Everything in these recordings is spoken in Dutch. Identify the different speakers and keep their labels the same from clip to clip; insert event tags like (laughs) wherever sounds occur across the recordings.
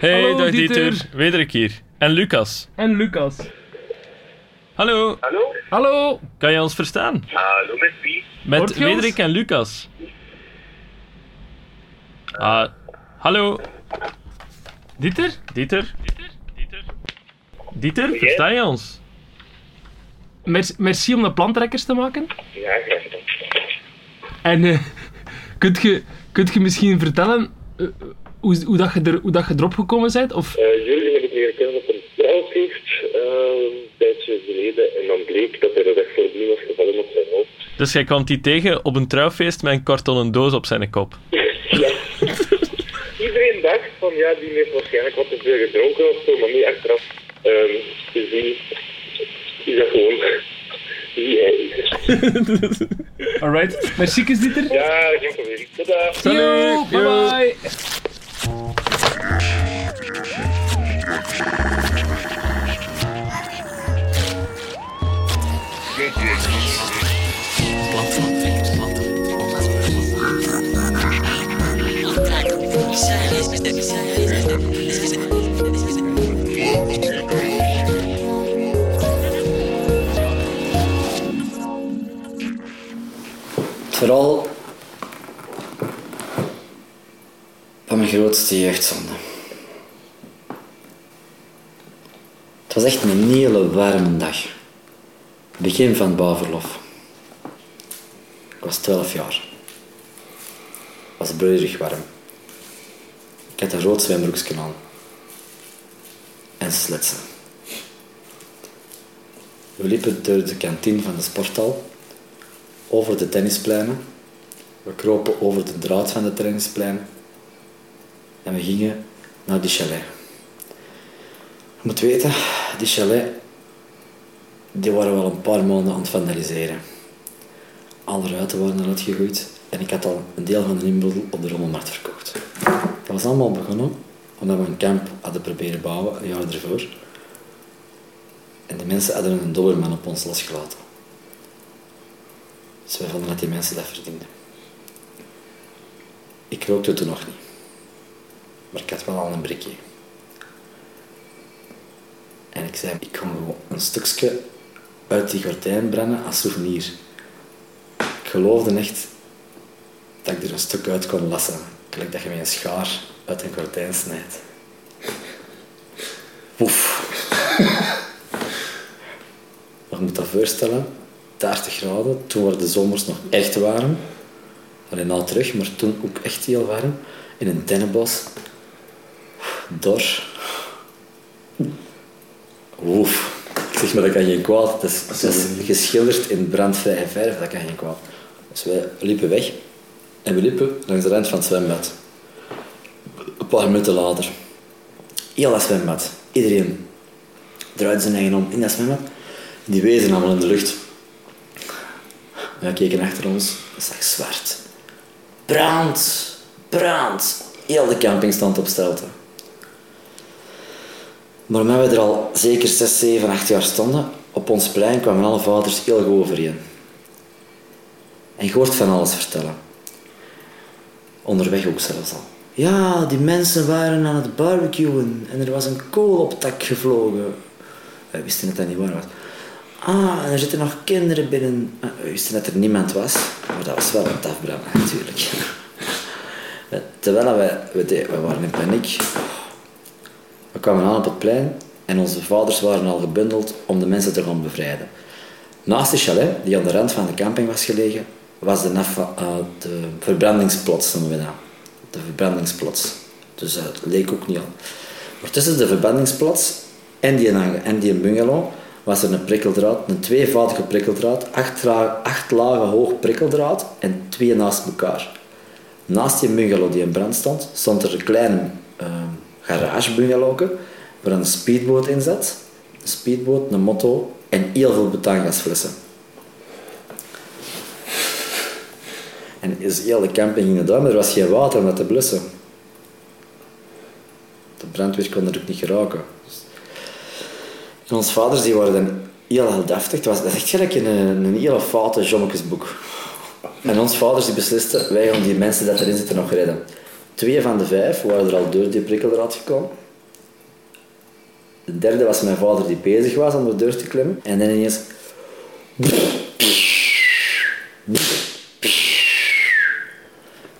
Speaker 1: Hey,
Speaker 2: Hallo,
Speaker 1: dag
Speaker 2: Dieter.
Speaker 1: Dieter. Wederik hier. En Lucas.
Speaker 2: En Lucas.
Speaker 1: Hallo,
Speaker 3: Hallo?
Speaker 2: Hallo.
Speaker 1: kan je ons verstaan?
Speaker 3: Hallo met wie?
Speaker 1: Met? Wederik en Lucas. Ah, hallo,
Speaker 2: Dieter?
Speaker 1: Dieter. Dieter, versta je ons?
Speaker 2: Merci, merci om de plantrekkers te maken.
Speaker 3: Ja, graag gedaan.
Speaker 2: En eh, (laughs) kunt, je, kunt je misschien vertellen eh, hoe, hoe, dat je er, hoe dat je erop gekomen bent? Of,
Speaker 3: Eh, jullie hebben leren kennen op een trouwfeest eh, een tijdje geleden en dan bleek dat hij de dag voordien was gevallen op zijn hoofd. (laughs)
Speaker 1: Dus jij kwam die tegen op een trouwfeest met een kartonnen doos op zijn kop.
Speaker 3: Ja. (laughs) Iedereen dacht van ja, die heeft waarschijnlijk wat te veel gedronken of zo, maar nu achteraf ehm te zien is dat gewoon (laughs) wie hij is.
Speaker 2: alright. Merci, Dieter.
Speaker 3: Ja, geen probleem. Tada!
Speaker 2: Yo, bye bye.
Speaker 4: Het verhaal van mijn grootste jeugdzonde. Het was echt een hele warme dag. Begin van het bouwverlof. Ik was 12 jaar. Het was broeierig warm. Ik had een rood zwembroekje aan. En sletsen. We liepen door de kantine van de sporthal over de tennispleinen. We kropen over de draad van de tennispleinen. En we gingen naar die chalet. Je moet weten, die chalet, die waren wel een paar maanden aan het vandaliseren. Alle ruiten waren eruit gegooid en ik had al een deel van de inboedel op de rommelmarkt verkocht. Dat was allemaal begonnen omdat we een camp hadden proberen bouwen, een jaar ervoor. En de mensen hadden een dollarman op ons losgelaten. Dus wij vonden dat die mensen dat verdienden. Ik rookte toen nog niet. Maar ik had wel al een brikje. En ik zei, ik kon gewoon een stukje uit die gordijn branden als souvenir. Ik geloofde echt dat ik er een stuk uit kon lassen. Gelijk dat je met een schaar uit een gordijn snijdt. Oef. Maar je moet dat voorstellen, 30 graden, toen waren de zomers nog echt warm. Alleen nou terug, maar toen ook echt heel warm. In een dennenbos. Dor. Oef. Ik zeg maar, dat kan geen kwaad. Dat is, dat is geschilderd in brandvrije verf, dat kan geen kwaad. Dus wij liepen weg. En we liepen langs de rand van het zwembad. Een paar minuten later. Heel dat zwembad. Iedereen draaide zijn eigen om in dat zwembad. Die wezen allemaal in de lucht. We keken achter ons. Het zag zwart. Brand! Brand! Heel de camping stond op stelte. Maar we er al zeker 6, 7, 8 jaar stonden, op ons plein kwamen alle vaders heel goed overeen. En je hoort van alles vertellen. Onderweg ook zelfs al. Ja, die mensen waren aan het barbecuen en er was een kool op het dak gevlogen. Wij wisten dat dat niet waar was. Ah, en er zitten nog kinderen binnen. Ah, We wisten dat er niemand was, maar dat was wel een afbranden (laughs) natuurlijk. Terwijl wij, we, de- we waren in paniek. We kwamen aan op het plein en onze vaders waren al gebundeld om de mensen te gaan bevrijden. Naast de chalet, die aan de rand van de camping was gelegen, was de, eh, de dat. De verbrandingsplaats. Dus dat leek ook niet al. Maar tussen de verbrandingsplaats en die, en die bungalow was er een prikkeldraad, een tweevoudige prikkeldraad, acht, acht lagen hoog prikkeldraad en twee naast elkaar. Naast die bungalow die in brand stond, stond er een kleine garagebungalowke waar een speedboot in zat. Een speedboot, een motto en heel veel betaangasflessen. En is heel de camping ging eruit, maar er was geen water om dat te blussen. De brandweer kon er ook niet geraken. En onze vaders die waren dan heel heldhaftig. Was, dat is echt gelijk een, een hele foute jommekesboek. En onze vaders die beslisten, wij gaan die mensen dat erin zitten nog redden. Twee van de vijf waren er al door die prikkeldraad gekomen. De derde was mijn vader die bezig was om de deur te klimmen. En dan ineens...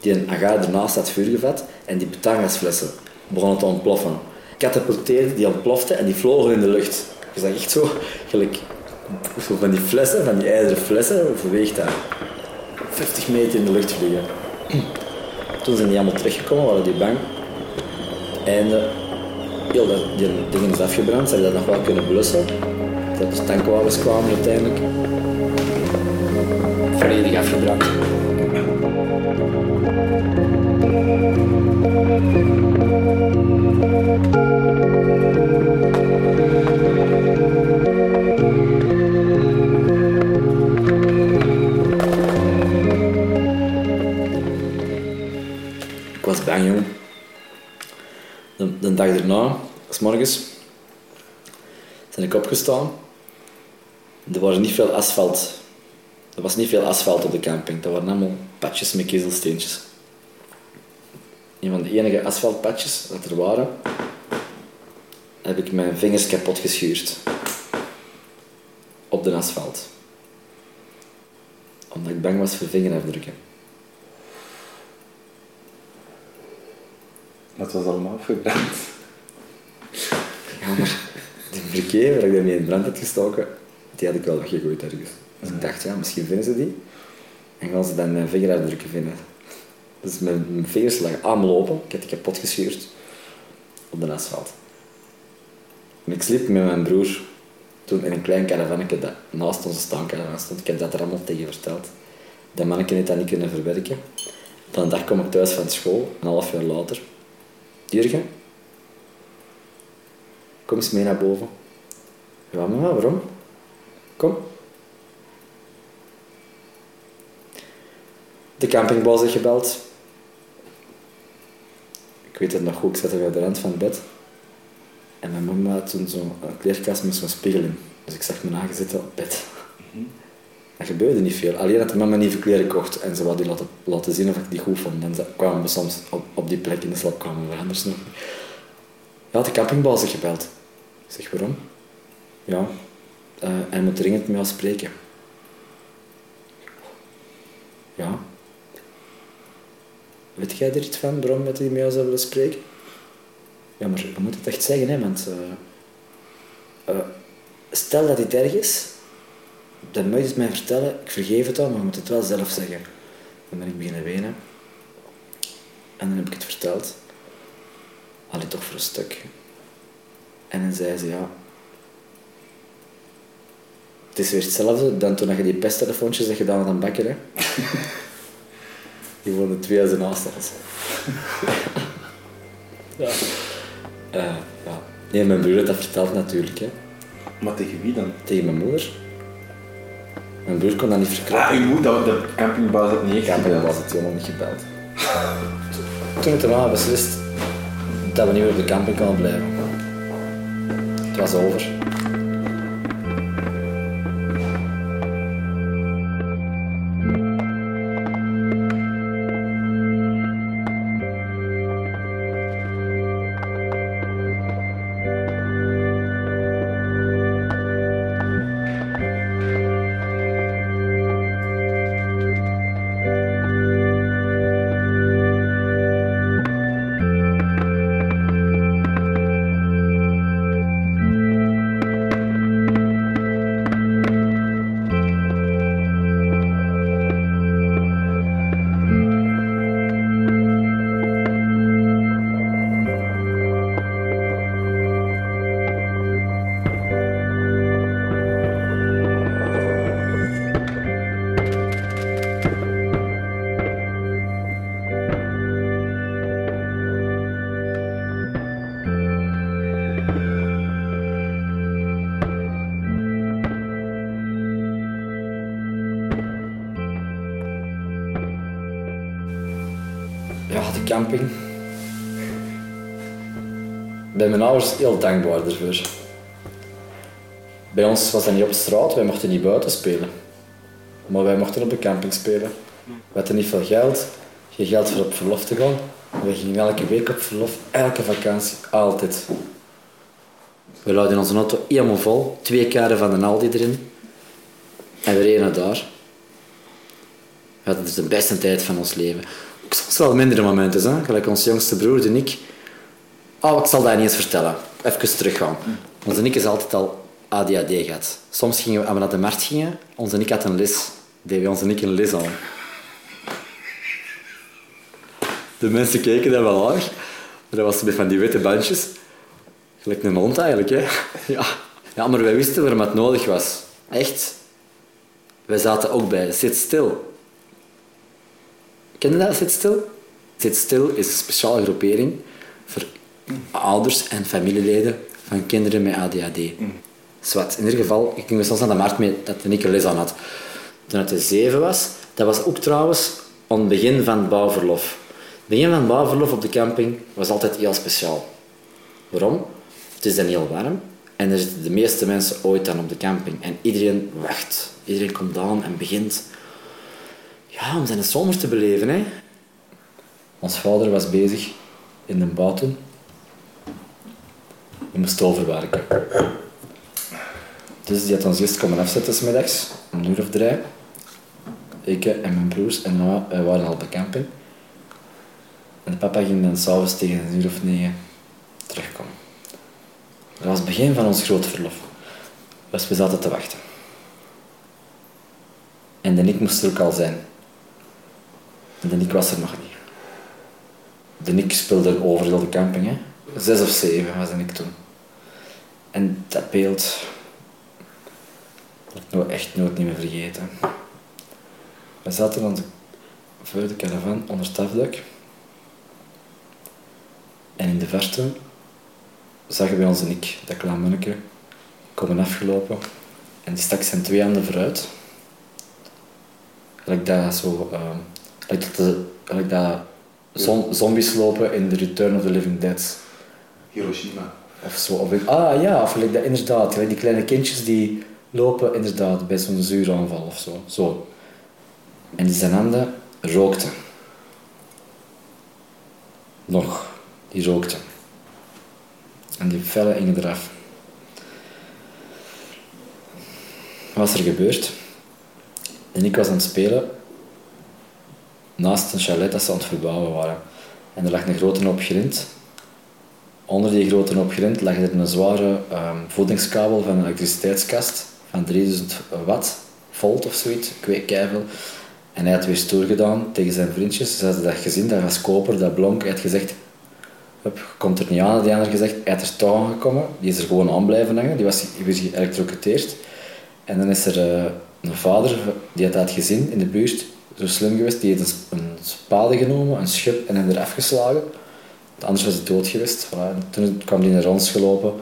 Speaker 4: Die agave ernaast had vuur gevat en die betangasflessen begonnen te ontploffen. Katapulteerde, die ontplofte en die vlogen in de lucht. Je zag echt zo, gelijk, van die flessen, van die ijzeren flessen, verweegt daar 50 meter in de lucht vliegen. Toen zijn die allemaal teruggekomen, waren die bang. En heel dat, die dingen is afgebrand, ze hebben dat nog wel kunnen blussen. Dat de tankwagens kwamen uiteindelijk. Volledig afgebrand. Dag erna, s morgens, ben ik opgestaan. Er was niet veel asfalt. Er was niet veel asfalt op de camping. Dat waren allemaal patjes met kiezelsteentjes. Een van de enige asfaltpatjes dat er waren, heb ik mijn vingers kapot geschuurd. Op de asfalt. Omdat ik bang was voor vingerafdrukken.
Speaker 5: Dat was allemaal (laughs) afgebrand.
Speaker 4: Ja, maar de verkeer waar ik daarmee in brand had gestoken, die had ik wel weggegooid ergens. Dus ik dacht, ja, misschien vinden ze die. En gaan ze dan mijn vingerafdrukken vinden. Dus mijn, mijn vingers lagen allemaal open. Ik had die kapot geschuurd. Op de asfalt. En ik sliep met mijn broer toen in een klein caravannetje dat naast onze staancaravan stond. Ik heb dat er allemaal tegen verteld. Dat manneke heeft dat niet kunnen verwerken. Op een dag kom ik thuis van school, een half jaar later. Jurgen, kom eens mee naar boven. Ja, mama, waarom? Kom. De campingbaas heeft gebeld. Ik weet het nog goed, ik zat er aan de rand van het bed. En mijn mama had toen zo'n kleerkast met zo'n spiegel in. Dus ik zag mijn eigen zitten op bed. Er gebeurde niet veel. Alleen dat mama nieuwe kleren kocht en ze wou die laten, laten zien of ik die goed vond. En dan kwamen we soms op, op die plek in de slaapkamer, anders nog. Ja, de campingbaas heeft gebeld. Ik zeg, waarom? Ja, eh, hij moet dringend met jou spreken. Ja. Weet jij er iets van, waarom dat hij met jou zou willen spreken? Ja, maar je moet het echt zeggen, hè, want... eh, eh, stel dat dit erg is, dan moet je het mij vertellen. Ik vergeef het al, maar je moet het wel zelf zeggen. Dan ben ik beginnen wenen. En dan heb ik het verteld. Allee, toch voor een stuk. En dan zei ze, ja... Het is weer hetzelfde dan toen je die pesttelefoontjes had gedaan aan (laughs) een bakker, hè. Die woonden twee huizen naast ons.
Speaker 1: Ja.
Speaker 4: Eh, ja. Nee, mijn broer had dat verteld natuurlijk, hè.
Speaker 5: Maar tegen wie dan?
Speaker 4: Tegen mijn moeder. Mijn broer kon dat niet verklappen.
Speaker 5: Ah, uw moeder, de campingbaas had niet echt
Speaker 4: was het helemaal niet gebeld. (laughs) Toen ik daarna beslist dat we niet meer op de camping konden blijven. Het was over. Camping. Bij mijn ouders heel dankbaar ervoor. Bij ons was dat niet op straat, wij mochten niet buiten spelen. Maar wij mochten op de camping spelen. We hadden niet veel geld, geen geld voor op verlof te gaan. We gingen elke week op verlof, elke vakantie, altijd. We laden onze auto helemaal vol. Twee karen van de Aldi erin. En we reden daar. We hadden dus de beste tijd van ons leven. Soms wel mindere momenten, hè? gelijk ons jongste broer en ik. Oh, ik zal dat niet eens vertellen. Even teruggaan. Onze Nick is altijd al ADHD gehad. Soms gingen we, als we naar de markt gingen, onze Nick had een les. Deden we onze Nick een les aan. De mensen keken dat wel aardig. Maar dat was met van die witte bandjes. Gelijk een hond eigenlijk, hè. (laughs) Ja. ja, maar wij wisten waarom het nodig was. Echt. Wij zaten ook bij Zit Stil. Ken je dat, Zit Stil? Zit Stil is een speciale groepering voor ouders en familieleden van kinderen met ADHD. Zwat. In ieder geval, ik ging soms aan de markt mee dat ik een les aan had. Toen het zeven was, dat was ook trouwens aan het begin van het bouwverlof. Het begin van het bouwverlof op de camping was altijd heel speciaal. Waarom? Het is dan heel warm en er zitten de meeste mensen ooit dan op de camping. En iedereen wacht. Iedereen komt aan en begint ja, om zijn zomer te beleven. Hè. Ons vader was bezig in de bouw toen. We moesten overwerken. Dus die had ons eerst komen afzetten 's middags, een uur of drie. Ik en mijn broers en mama wij waren al op. En papa ging dan s'avonds tegen een uur of negen terugkomen. Dat was het begin van ons grote verlof. Dus we zaten te wachten. En de Nick moest er ook al zijn. De Nick was er nog niet. De Nick speelde over de camping. Hè. Zes of zeven was de Nick toen. En dat beeld dat ik nou echt nooit meer vergeten. We zaten aan de, voor de caravan onder het afdak. En in de verte zagen we onze Nick, dat klein manneke, komen afgelopen. En die stak zijn twee handen vooruit. Gelijk dat zo... Uh, gelijk dat, gelijk dat zom- zombies lopen in The Return of the Living Dead.
Speaker 5: Hiroshima.
Speaker 4: Of zo. Of, ah ja, of gelijk dat inderdaad. Gelijk die kleine kindjes die lopen inderdaad bij zo'n zuuraanval of zo. zo. En die zijn handen rookten. Nog. Die rookten. En die vellen gingen eraf. Wat was er gebeurd? En ik was aan het spelen naast een chalet dat ze aan het verbouwen waren. En er lag een grote hoop grind. Onder die grote hoop grind lag er een zware ehm, voedingskabel van een elektriciteitskast van 3000 watt, volt of zoiets, keiveel. En hij had weer stoer gedaan tegen zijn vriendjes. Ze hadden dat gezien, dat was koper, dat blonk. Hij had gezegd, hup, komt er niet aan. Die ander gezegd, hij had er touw aangekomen. Die is er gewoon aan blijven hangen. Die was weer. En dan is er eh, een vader, die had dat gezien in de buurt, zo slim geweest. Die heeft een, spade genomen, een schub en hem eraf geslagen. Anders was hij dood geweest. Toen kwam hij naar ons gelopen.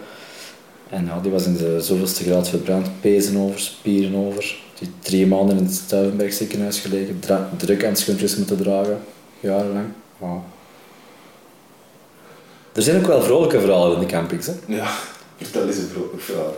Speaker 4: En ja, die was in de zoveelste graad verbrand. Pezen over, spieren over. Die drie maanden in het Stuivenberg ziekenhuis gelegen. Druk aan schoentjes moeten dragen. Jarenlang. Ja. Er zijn ook wel vrolijke verhalen in de campings. Hè?
Speaker 5: Ja, vertel eens een vrolijk verhaal.